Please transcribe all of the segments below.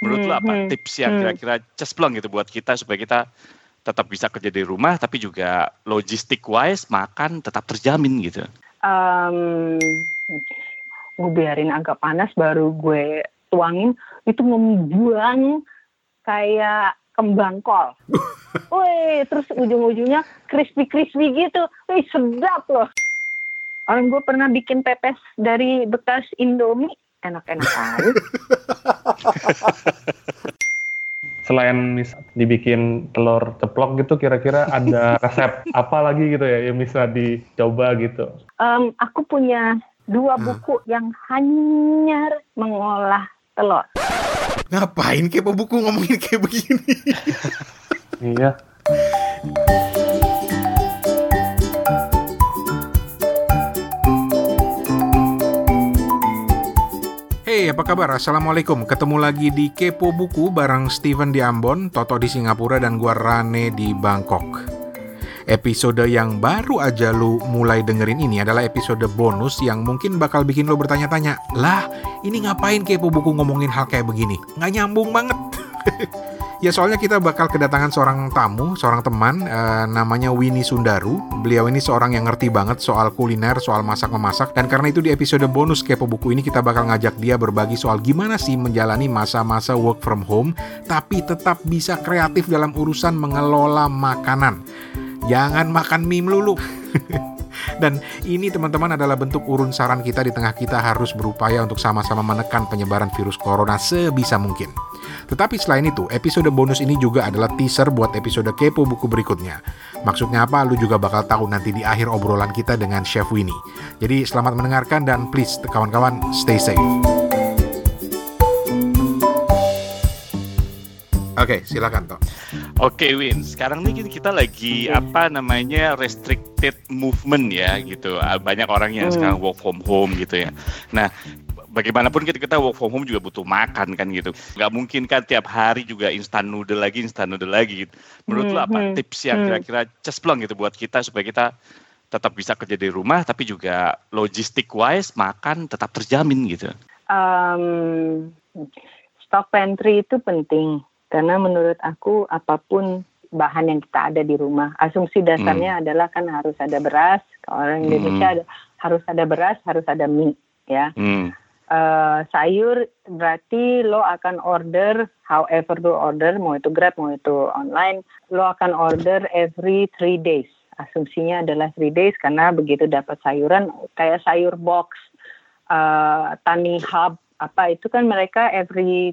Menurut Hmm, lo apa hmm, tips yang hmm. kira-kira cesplong gitu buat kita supaya kita tetap bisa kerja di rumah tapi juga logistik wise makan tetap terjamin gitu. um, gue biarin agak panas baru gue tuangin itu membuang kayak kembang kol. Wih, terus ujung-ujungnya crispy-crispy gitu. Wih, sedap loh. Orang gue pernah bikin pepes dari bekas Indomie. Enak-enak aja. Selain mis dibikin telur ceplok gitu, kira-kira ada resep apa lagi gitu ya yang bisa dicoba gitu? Em, aku punya dua buku yang hanya mengolah telur. Ngapain kepo buku ngomongin kayak begini? Iya. Hey, apa kabar? Assalamualaikum. Ketemu lagi di Kepo Buku bareng Steven di Ambon, Toto di Singapura, dan gua Rane di Bangkok. Episode yang baru aja lu mulai dengerin ini adalah episode bonus yang mungkin bakal bikin lo bertanya-tanya, lah ini ngapain Kepo Buku ngomongin hal kayak begini? Nggak nyambung banget. ya soalnya kita bakal kedatangan seorang tamu, seorang teman, eh, namanya Winnie Sundaru. Beliau ini seorang yang ngerti banget soal kuliner, soal masak-memasak. Dan karena itu di episode bonus Kepo Buku ini kita bakal ngajak dia berbagi soal gimana sih menjalani masa-masa work from home, tapi tetap bisa kreatif dalam urusan mengelola makanan. Jangan makan mie melulu. Dan ini teman-teman adalah bentuk urun saran kita di tengah kita harus berupaya untuk sama-sama menekan penyebaran virus corona sebisa mungkin. Tetapi selain itu, episode bonus ini juga adalah teaser buat episode kepo buku berikutnya. Maksudnya apa? Lu juga bakal tahu nanti di akhir obrolan kita dengan Chef Winnie. Jadi selamat mendengarkan dan please kawan-kawan stay safe. Oke, silakan toh. Oke Win, sekarang nih kita lagi apa namanya restricted movement ya gitu. Ah, Banyak orang yang Hmm. sekarang work from home gitu ya. Nah, bagaimanapun kita kita work from home juga butuh makan kan gitu. Nggak mungkin kan tiap hari juga instan noodle lagi, instan noodle lagi. Gitu. Menurut lo apa Hmm, tips yang hmm. kira-kira cesplong gitu buat kita supaya kita tetap bisa kerja di rumah tapi juga logistik wise makan tetap terjamin gitu. um, stock pantry itu penting karena menurut aku apa pun bahan yang kita ada di rumah asumsi dasarnya adalah kan harus ada beras kalau orang Indonesia ada, harus ada beras harus ada mie ya Hmm. Eh, sayur berarti lo akan order however lo order mau itu grab mau itu online lo akan order every three days. Asumsinya adalah three days karena begitu dapat sayuran kayak sayur box eh tani hub apa itu kan mereka every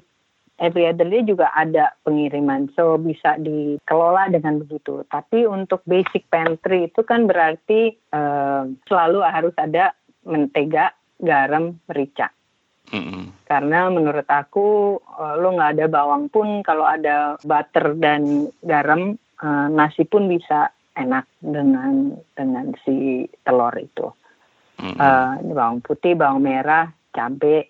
every other day juga ada pengiriman. So bisa dikelola dengan begitu. Tapi untuk basic pantry itu kan berarti eh, selalu harus ada mentega garam merica Karena menurut aku eh, lo nggak ada bawang pun kalau ada butter dan garam eh, nasi pun bisa enak dengan dengan si telur itu. Eh, ini bawang putih, bawang merah, cabai.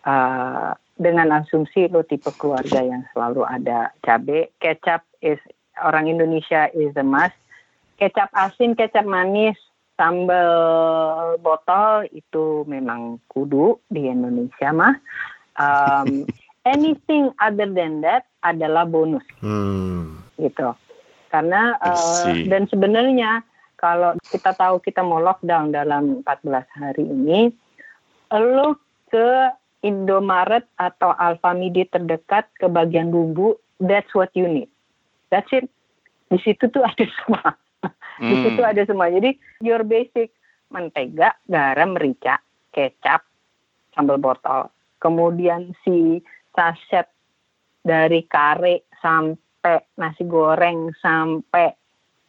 eh, dengan asumsi lo tipe keluarga yang selalu ada cabai, kecap is orang Indonesia is the must. Kecap asin, kecap manis, sambal botol itu memang kudu di Indonesia mah. Um, anything other than that adalah bonus Hmm. gitu. Karena see. dan sebenarnya kalau kita tahu kita mau lockdown dalam 14 hari ini, lo ke Indomaret atau Alfamidi terdekat ke bagian bumbu, that's what you need. That's it. Di situ tuh ada semua. Di Hmm. situ ada semua. Jadi your basic mentega, garam, merica, kecap, sambal botol. Kemudian si saset dari kare sampai nasi goreng sampai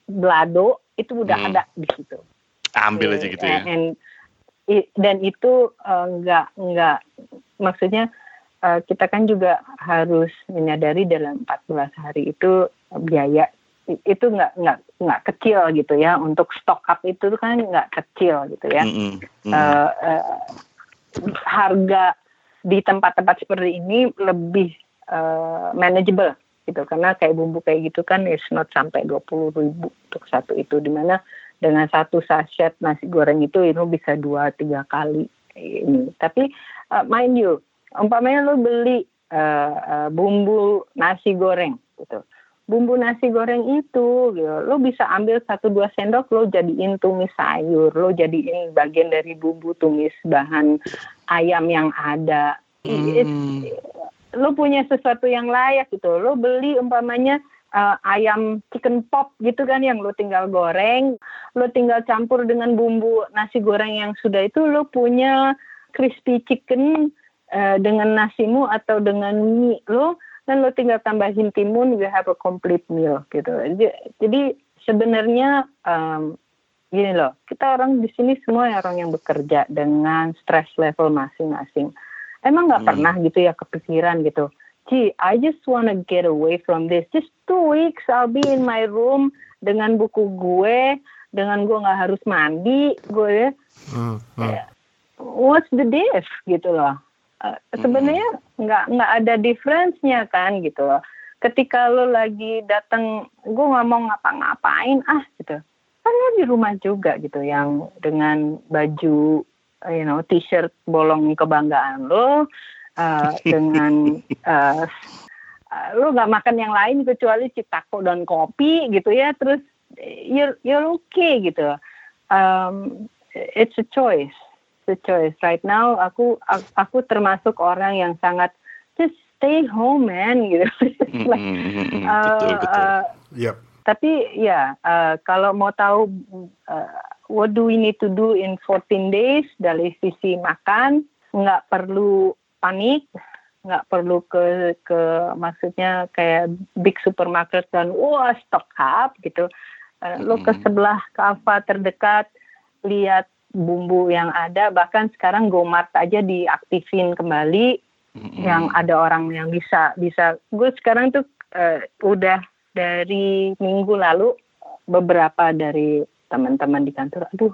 blado itu udah Hmm. ada di situ. Ambil aja gitu ya. And- dan itu eh, nggak nggak maksudnya eh, kita kan juga harus menyadari dalam 14 hari itu biaya itu nggak nggak nggak kecil gitu ya untuk stock up itu kan nggak kecil gitu ya Mm-mm. Mm. Eh, eh, harga di tempat-tempat seperti ini lebih eh, manageable gitu karena kayak bumbu kayak gitu kan is not sampai 20 ribu untuk satu itu di mana dengan satu sachet nasi goreng itu itu bisa dua tiga kali ini tapi eh, mind you umpamanya lo beli uh, uh, bumbu nasi goreng gitu. Bumbu nasi goreng itu, gitu, lo bisa ambil satu dua sendok, lo jadiin tumis sayur, lo jadiin bagian dari bumbu tumis bahan ayam yang ada. Hmm. lo punya sesuatu yang layak gitu. Lo beli umpamanya uh, ayam chicken pop gitu kan yang lo tinggal goreng, lo tinggal campur dengan bumbu nasi goreng yang sudah itu lo punya crispy chicken uh, dengan nasimu atau dengan mie lo dan lo tinggal tambahin timun you have a complete meal gitu. Jadi sebenarnya um, gini loh, kita orang di sini semua orang yang bekerja dengan stress level masing-masing. Emang nggak hmm. pernah gitu ya kepikiran gitu. Gee, I just wanna get away from this. Just two weeks I'll be in my room dengan buku gue, dengan gue nggak harus mandi, gue ya. Hmm. Hmm. What's the diff gitu loh. Uh, sebenarnya nggak nggak ada difference-nya kan gitu loh. Ketika lo lagi datang, gue nggak mau ngapa-ngapain ah gitu. Kan lo di rumah juga gitu, yang dengan baju, you know, t-shirt bolong kebanggaan lo, uh, dengan uh, uh, lo nggak makan yang lain kecuali citako dan kopi gitu ya, terus you're you're okay gitu. Um, it's a choice the choice. Right now aku aku termasuk orang yang sangat just stay home man gitu. like, mm-hmm. uh, betul betul. Uh, yep. Tapi ya uh, kalau mau tahu uh, what do we need to do in 14 days dari sisi makan nggak perlu panik nggak perlu ke ke maksudnya kayak big supermarket dan wah stock up gitu uh, mm. lo ke sebelah kafe terdekat lihat bumbu yang ada bahkan sekarang Gomart aja diaktifin kembali mm-hmm. yang ada orang yang bisa bisa. Gue sekarang tuh uh, udah dari minggu lalu beberapa dari teman-teman di kantor aduh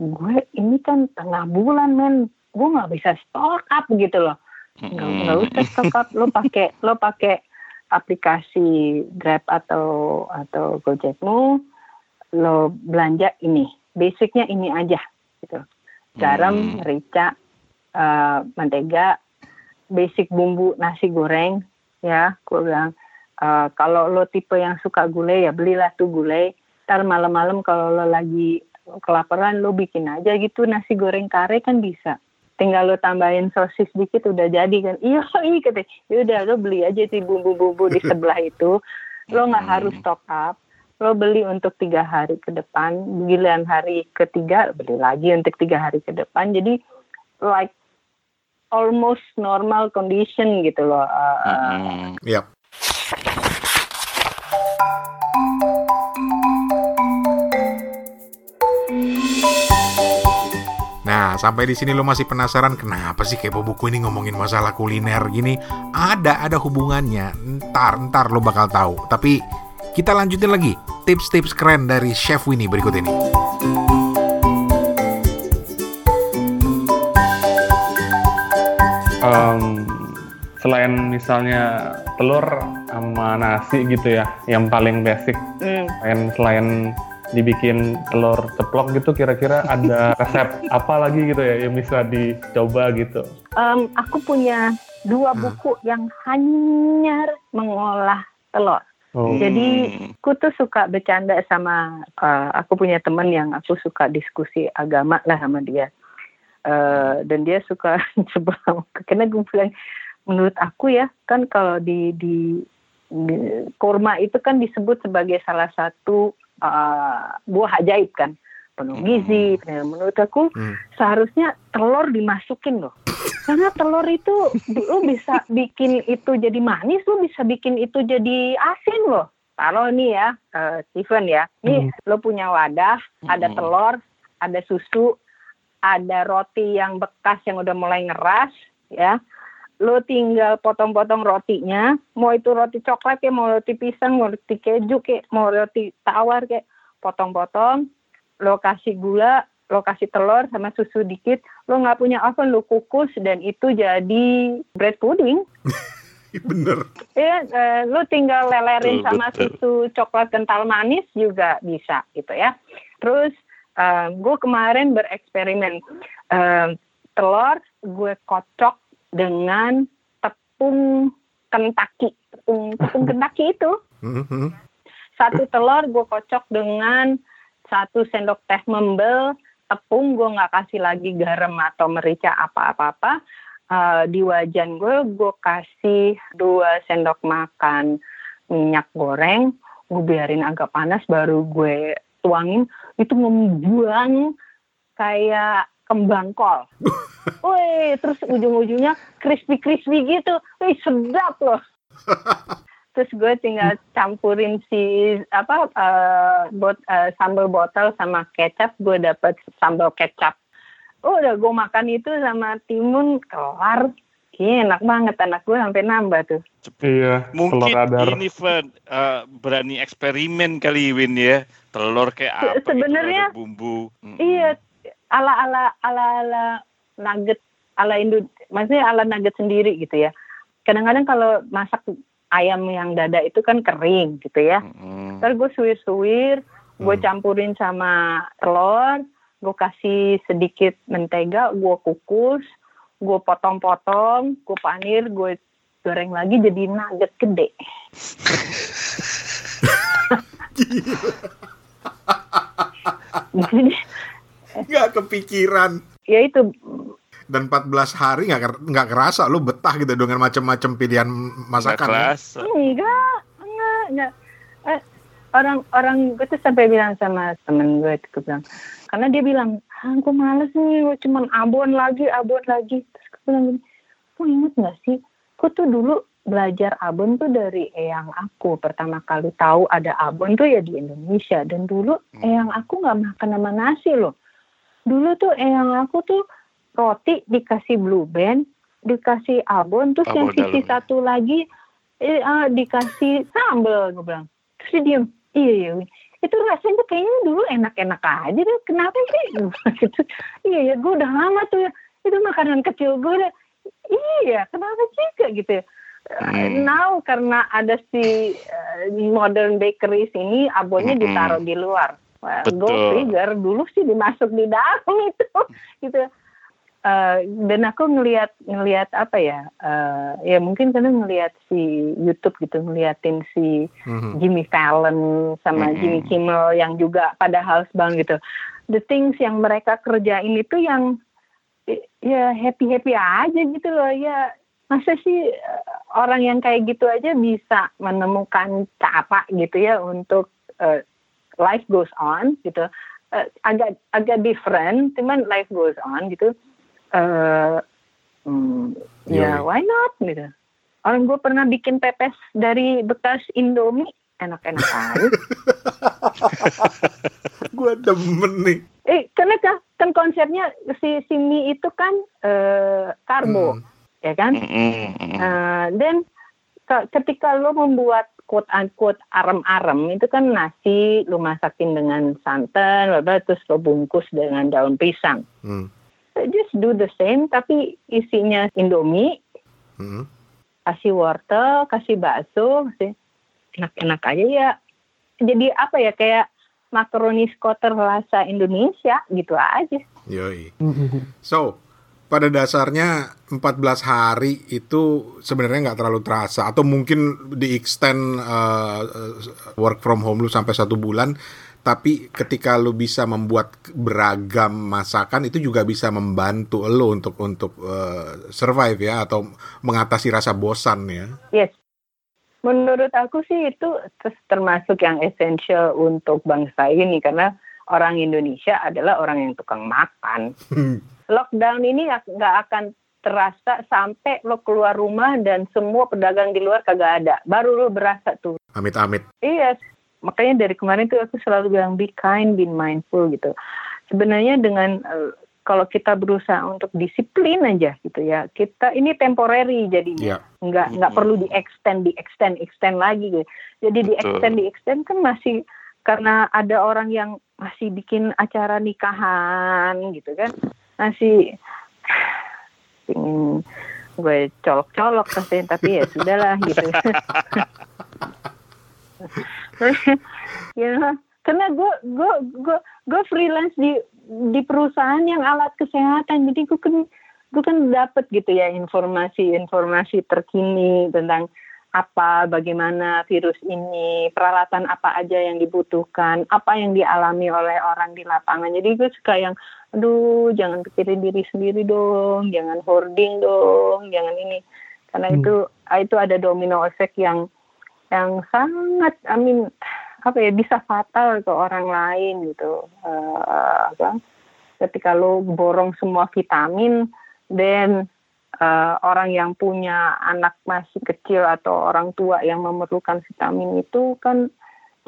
gue ini kan tengah bulan men. Gue nggak bisa stock up gitu loh. Nggak nggak usah stock up. Lo pakai lo pakai aplikasi Grab atau atau Gojekmu lo belanja ini. Basicnya ini aja gitu. Garam, hmm. merica, uh, mentega, basic bumbu nasi goreng ya. Gue bilang uh, kalau lo tipe yang suka gulai ya belilah tuh gulai. Ntar malam-malam kalau lo lagi kelaparan lo bikin aja gitu nasi goreng kare kan bisa tinggal lo tambahin sosis dikit udah jadi kan iya iya kata ya udah lo beli aja sih bumbu-bumbu di sebelah itu lo nggak hmm. harus stock up lo beli untuk tiga hari ke depan, giliran hari ketiga beli lagi untuk tiga hari ke depan. Jadi like almost normal condition gitu loh. Uh, mm-hmm. Yep. Nah, sampai di sini lo masih penasaran kenapa sih kepo buku ini ngomongin masalah kuliner gini? Ada, ada hubungannya. Ntar, ntar lo bakal tahu. Tapi kita lanjutin lagi tips-tips keren dari Chef Winnie berikut ini. Um, selain misalnya telur sama nasi gitu ya, yang paling basic. Mm. Selain selain dibikin telur ceplok gitu, kira-kira ada resep apa lagi gitu ya yang bisa dicoba gitu? Um, aku punya dua hmm. buku yang hanya mengolah telur. Oh. Jadi aku tuh suka bercanda sama uh, aku punya teman yang aku suka diskusi agama lah sama dia. Uh, dan dia suka sebelah karena gue bilang menurut aku ya kan kalau di, di di kurma itu kan disebut sebagai salah satu uh, buah ajaib kan penuh gizi. Hmm. Menurut aku hmm. seharusnya telur dimasukin loh karena telur itu lu bisa bikin itu jadi manis, lu bisa bikin itu jadi asin loh. Kalau nih ya, uh, Steven ya, nih hmm. lo punya wadah, ada hmm. telur, ada susu, ada roti yang bekas yang udah mulai ngeras, ya. Lo tinggal potong-potong rotinya, mau itu roti coklat ya, mau roti pisang, mau roti keju kayak, mau roti tawar kayak, potong-potong, lo kasih gula, lo kasih telur sama susu dikit, lo nggak punya oven, lo kukus dan itu jadi bread pudding. Bener. Iya, uh, lo tinggal lelerin sama susu coklat kental manis juga bisa gitu ya. Terus uh, gue kemarin bereksperimen uh, telur gue kocok dengan tepung Kentucky, tepung tepung Kentucky itu. Mhm. Satu telur gue kocok dengan satu sendok teh membel tepung gue nggak kasih lagi garam atau merica apa-apa-apa. Eh, di wajan gue gue kasih dua sendok makan minyak goreng, gue biarin agak panas baru gue tuangin itu membuang kayak kembang kol. Wih, terus ujung-ujungnya crispy-crispy gitu. Wih, sedap loh. terus gue tinggal campurin si apa eh, bot, eh, sambal botol sama kecap, gue dapet sambal kecap. Oh, udah gue makan itu sama timun kelar. Iya, enak banget anak gue sampai nambah tuh. Iya, Mungkin telur dadar. ini Van eh, berani eksperimen kali Win ya. Telur kayak apa gitu, sebenarnya- bumbu. Iya, ala ala ala ala nugget ala Indo, maksudnya ala nugget sendiri gitu ya. Kadang-kadang kalau masak ayam yang dada itu kan kering gitu ya. Mm-mm. Ntar gue suwir-suwir, gue Hmm. campurin sama telur, gue kasih sedikit mentega, gue kukus, gue potong-potong, gue panir, gue goreng lagi jadi nugget gede. Nggak kepikiran. ya itu Dan 14 hari nggak nggak kerasa lu betah gitu dengan macam-macam pilihan Nggak masakan. ya. kerasa. Enggak, enggak, enggak. Eh, orang orang gue tuh sampai bilang sama temen gue, gue bilang, karena dia bilang, ah, gue males nih, gue cuman abon lagi, abon lagi. Terus gue bilang gini, lu inget nggak sih, gue tuh dulu belajar abon tuh dari eyang aku. Pertama kali tahu ada abon tuh ya di Indonesia. Dan dulu eyang aku nggak makan sama nasi loh. Dulu tuh eyang aku tuh roti dikasih blue band, dikasih abon, terus yang Abon sisi dalamnya. satu lagi eh, ah, dikasih sambel gue bilang terus dia diem iya iya Win. itu rasanya kayaknya dulu enak-enak aja deh kenapa sih gitu iya ya gue udah lama tuh ya itu makanan kecil gue udah iya kenapa juga gitu ya Hmm. now karena ada si eh, modern bakeries ini abonnya Mm-mm. ditaruh di luar Well, go Betul. figure dulu sih dimasuk di dalam itu gitu Eh, dan aku ngelihat ngelihat apa ya eh, ya mungkin karena ngelihat si YouTube gitu ngeliatin si Mhm. Jimmy Fallon sama Mm-mm. Jimmy Kimmel yang juga pada house bang gitu the things yang mereka kerjain itu yang ya happy happy aja gitu loh ya masa sih eh, orang yang kayak gitu aja bisa menemukan cara gitu ya untuk eh, life goes on gitu Eh, agak agak different cuman life goes on gitu eh hmm, ya why not gitu orang gue pernah bikin pepes dari bekas Indomie enak-enak aja Gua demen nih. eh karena kan, kan konsepnya si si mie itu kan eh, karbo Hmm. ya kan Mm-mm, mm-mm. Eh, dan ke- ketika lo membuat quote unquote arem-arem itu kan nasi lo masakin dengan santan bla-bla, terus lo bungkus dengan daun pisang Hmm. Just do the same tapi isinya indomie Hmm. kasih wortel kasih bakso kasih enak-enak aja ya jadi apa ya kayak makaroni skoter rasa Indonesia gitu aja Yoi. So, pada dasarnya 14 hari itu sebenarnya nggak terlalu terasa atau mungkin di extend uh, uh, work from home lu sampai satu bulan tapi ketika lu bisa membuat beragam masakan itu juga bisa membantu lo untuk untuk uh, survive ya atau mengatasi rasa bosan ya. Yes. Menurut aku sih itu ter- termasuk yang esensial untuk bangsa ini karena orang Indonesia adalah orang yang tukang makan. Lockdown ini ak- nggak akan terasa sampai lo keluar rumah dan semua pedagang di luar kagak ada. Baru lo berasa tuh. Amit-amit. Iya, makanya dari kemarin tuh aku selalu bilang be kind, be mindful gitu. Sebenarnya dengan eh, kalau kita berusaha untuk disiplin aja gitu ya, kita ini temporary jadinya, Iya. nggak nggak perlu di extend, di extend, extend lagi gitu. Jadi di extend, di extend kan masih karena ada orang yang masih bikin acara nikahan gitu kan, masih ingin gue colok-colok pasti tapi ya sudahlah gitu. ya karena gue gue gue gue freelance di di perusahaan yang alat kesehatan jadi gue kan gue kan dapet gitu ya informasi-informasi terkini tentang apa, bagaimana virus ini, peralatan apa aja yang dibutuhkan, apa yang dialami oleh orang di lapangan. Jadi gue suka yang, aduh jangan kepikirin diri sendiri dong, jangan hoarding dong, jangan ini. Karena hmm. itu itu ada domino effect yang yang sangat, I mean, apa ya bisa fatal ke orang lain gitu. Uh, apa? Ketika lo borong semua vitamin, dan uh, orang yang punya anak masih kecil atau orang tua yang memerlukan vitamin itu kan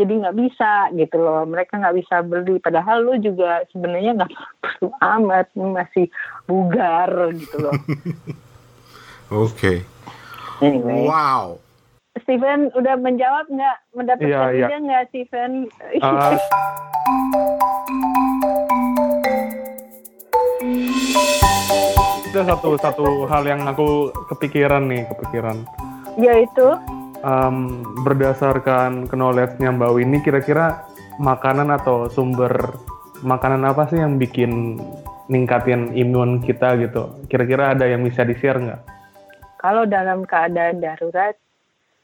jadi nggak bisa gitu loh mereka nggak bisa beli padahal lu juga sebenarnya nggak perlu amat masih bugar gitu loh oke okay. anyway. wow Steven udah menjawab nggak? Mendapatkan yeah, yeah. nggak Steven? Uh, ada satu satu hal yang aku kepikiran nih kepikiran. Yaitu? Um, berdasarkan knowledge-nya Mbak Winnie kira-kira makanan atau sumber makanan apa sih yang bikin ningkatin imun kita gitu? Kira-kira ada yang bisa di-share nggak? Kalau dalam keadaan darurat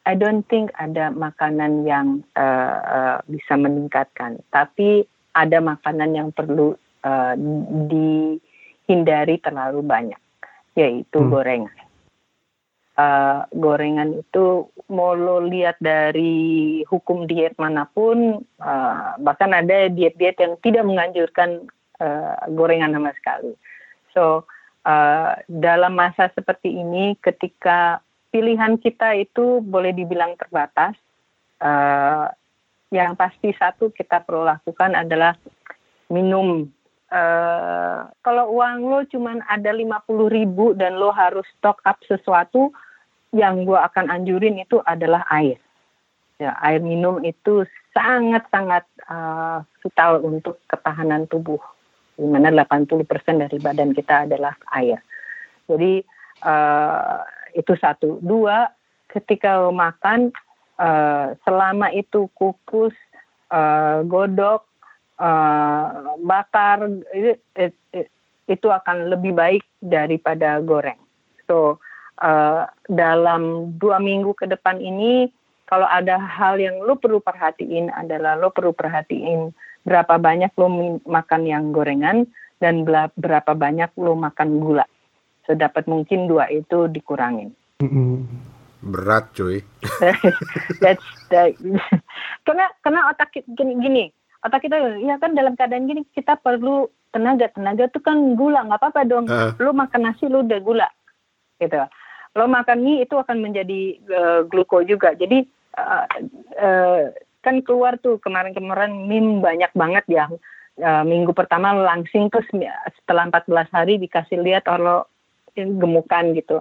I don't think ada makanan yang uh, uh, bisa meningkatkan tapi ada makanan yang perlu uh, di hindari terlalu banyak, yaitu hmm. gorengan. Uh, gorengan itu mau lo lihat dari hukum diet mana pun, uh, bahkan ada diet-diet yang tidak menganjurkan uh, gorengan sama sekali. So uh, dalam masa seperti ini, ketika pilihan kita itu boleh dibilang terbatas, uh, yang pasti satu kita perlu lakukan adalah minum uh, kalau uang lo cuma ada 50 ribu dan lo harus stock up sesuatu, yang gue akan anjurin itu adalah air. Ya, air minum itu sangat-sangat uh, vital untuk ketahanan tubuh. Di mana 80% dari badan kita adalah air. Jadi uh, itu satu. Dua, ketika lo makan, uh, selama itu kukus, uh, godok, uh, bakar itu, itu akan lebih baik daripada goreng. So uh, dalam dua minggu ke depan ini kalau ada hal yang lo perlu perhatiin adalah lo perlu perhatiin berapa banyak lo makan yang gorengan dan berapa banyak lo makan gula. Sedapat mungkin dua itu dikurangin. Berat cuy. That's that. karena karena otak gini gini otak kita ya kan dalam keadaan gini kita perlu tenaga tenaga itu kan gula nggak apa-apa dong uh. lu makan nasi lu udah gula gitu lo makan mie itu akan menjadi uh, gluko juga jadi uh, uh, kan keluar tuh kemarin-kemarin mie banyak banget ya uh, minggu pertama langsing terus setelah 14 hari dikasih lihat kalau gemukan gitu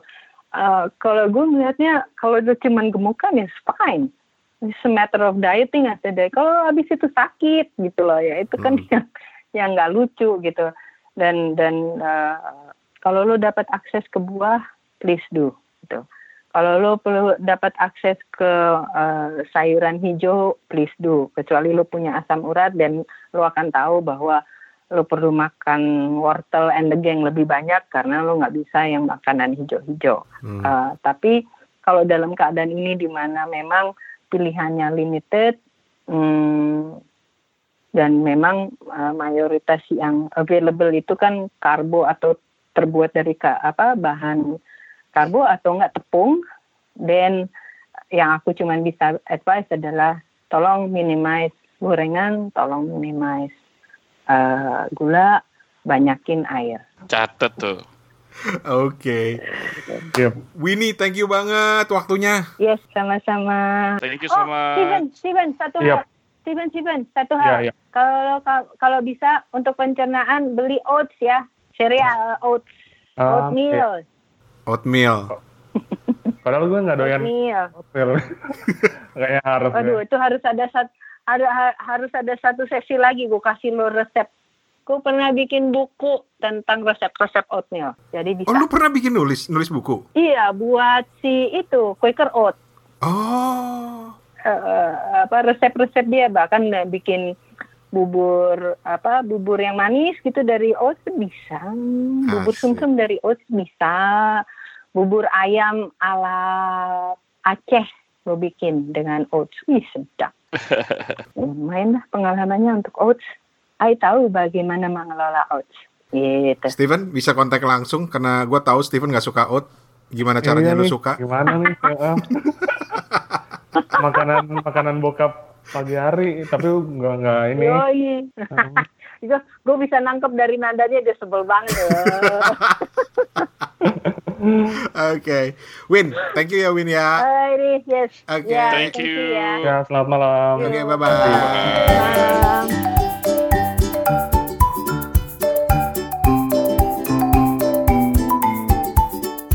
uh, kalau gue melihatnya kalau itu cuma gemukan ya fine it's a matter of dieting aja deh. Kalau habis itu sakit gitu loh ya itu kan hmm. yang yang nggak lucu gitu. Dan dan uh, kalau lo dapat akses ke buah, please do gitu. Kalau lo perlu dapat akses ke uh, sayuran hijau, please do. Kecuali lo punya asam urat dan lo akan tahu bahwa lo perlu makan wortel and the gang lebih banyak karena lo nggak bisa yang makanan hijau-hijau. Hmm. Uh, tapi kalau dalam keadaan ini di mana memang pilihannya limited hmm, dan memang uh, mayoritas yang available itu kan karbo atau terbuat dari ka, apa bahan karbo atau enggak tepung dan yang aku cuma bisa advice adalah tolong minimize gorengan tolong minimize uh, gula banyakin air catat tuh Oke. Okay. Yep. Winnie, thank you banget waktunya. Yes, sama-sama. Thank you oh, much. Steven, Steven, satu yep. hal. Steven, Steven, satu hal. Yeah, yeah. Kalau kalau bisa untuk pencernaan beli oats ya, cereal oats, uh, oatmeal. Okay. Oatmeal. Padahal gue nggak doyan oatmeal. oatmeal. Kayaknya harus. Aduh, ya. itu harus ada satu ada harus ada satu sesi lagi gue kasih lo resep Aku pernah bikin buku tentang resep-resep oatmeal. Jadi bisa. Oh, lu pernah bikin nulis nulis buku? Iya, buat si itu Quaker Oat. Oh. Uh, apa resep-resep dia bahkan bikin bubur apa bubur yang manis gitu dari oats bisa bubur Asik. sumsum dari oats bisa bubur ayam ala Aceh lo bikin dengan oats wih sedap lumayan lah pengalamannya untuk oats I tahu bagaimana mengelola oats gitu Steven bisa kontak langsung karena gue tahu Steven nggak suka oat. Gimana caranya Iya lu nih, suka? Gimana nih? Heeh. makanan makanan bokap pagi hari tapi nggak nggak ini. Yoi. Gue bisa nangkep dari nadanya dia sebel banget. Oke, Win, thank you ya Win ya. Alrighty, yes. Oke. Ya, Thank you. ya. Ya selamat malam. Oke, bye bye. Malam.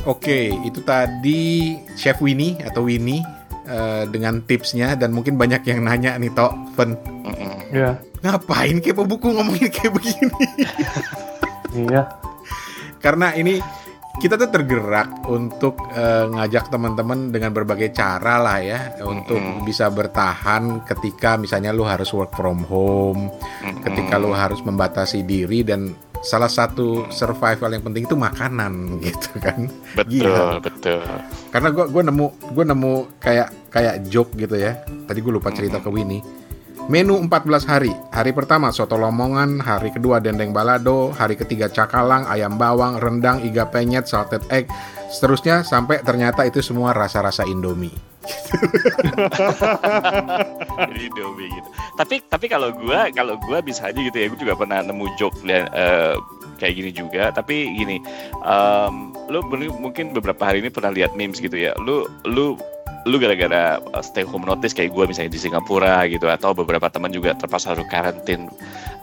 Oke, itu tadi Chef Winnie atau Winnie eh, dengan tipsnya dan mungkin banyak yang nanya nih Tok, Fen, Mm-mm. Ya, ngapain kepo buku ngomongin kayak begini? iya. Karena ini kita tuh tergerak untuk eh, ngajak teman-teman dengan berbagai cara lah ya untuk Mm-mm. bisa bertahan ketika misalnya lu harus work from home, Mm-mm. ketika lu harus membatasi diri dan salah satu survival yang penting itu makanan gitu kan. betul Gila. betul Karena gua gua nemu gua nemu kayak kayak joke gitu ya. Tadi gue lupa cerita ke Winnie. Menu 14 hari. Hari pertama soto lomongan, hari kedua dendeng balado, hari ketiga cakalang, ayam bawang, rendang, iga penyet, salted egg, seterusnya sampai ternyata itu semua rasa-rasa Indomie. Jadi Indomie gitu. Tapi tapi kalau gua kalau gua bisa aja gitu ya. Gua juga pernah nemu joke li- eh, kayak gini juga. Tapi gini, em, lu mungkin beberapa hari ini pernah lihat memes gitu ya. Lu lu lu gara-gara uh, stay home notice kayak gua misalnya di Singapura gitu atau beberapa teman juga terpaksa harus karantin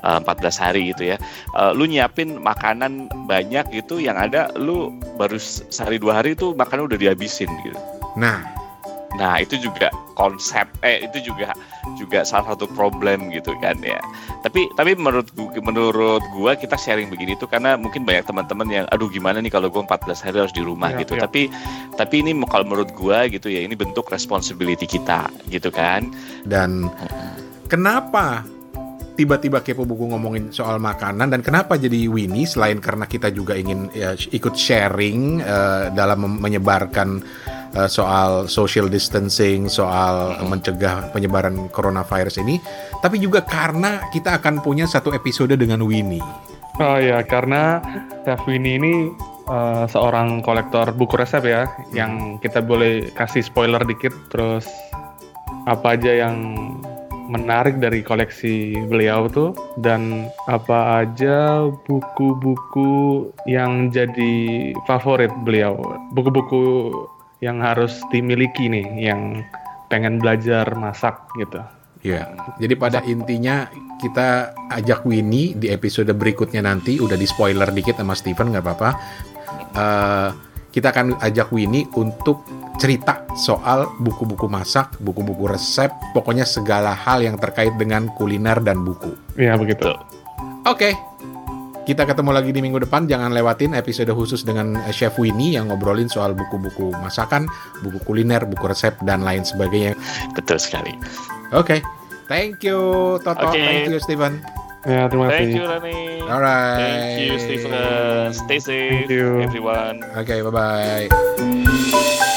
uh, 14 hari gitu ya. Uh, lu nyiapin makanan banyak gitu yang ada lu baru sehari dua hari itu makanan udah dihabisin gitu. Nah, Nah itu juga konsep eh itu juga juga salah satu problem gitu kan ya. Tapi tapi menurut gua, menurut gua kita sharing begini tuh karena mungkin banyak teman-teman yang aduh gimana nih kalau gua 14 hari harus di rumah Iya, gitu. iya. Tapi tapi ini kalau menurut gua gitu ya ini bentuk responsibility kita gitu kan. dan kenapa tiba-tiba kepo buku ngomongin soal makanan dan kenapa jadi Winnie selain karena kita juga ingin ya, ikut sharing eh, dalam menyebarkan eh, soal social distancing, soal mencegah penyebaran coronavirus ini, tapi juga karena kita akan punya satu episode dengan Winnie. Oh ya, karena Chef Winnie ini eh, seorang kolektor buku resep ya, yang kita boleh kasih spoiler dikit, terus apa aja yang menarik dari koleksi beliau tuh, dan apa aja buku-buku yang jadi favorit beliau, buku-buku yang harus dimiliki nih, yang pengen belajar masak gitu. Ya, jadi pada intinya kita ajak Winnie di episode berikutnya nanti udah di spoiler dikit sama Steven nggak apa-apa. Eh, kita akan ajak Winnie untuk cerita soal buku-buku masak, buku-buku resep, pokoknya segala hal yang terkait dengan kuliner dan buku. Ya begitu. Oke, kita ketemu lagi di minggu depan. Jangan lewatin episode khusus dengan eh, Chef Winnie yang ngobrolin soal buku-buku masakan, buku kuliner, buku resep dan lain sebagainya. Betul sekali. Oke, thank you Toto, Oke. thank you Steven. Ya terima kasih. Thank you Rani. Alright. Thank you Stephen. Stay safe Thank you. everyone. Oke, bye bye.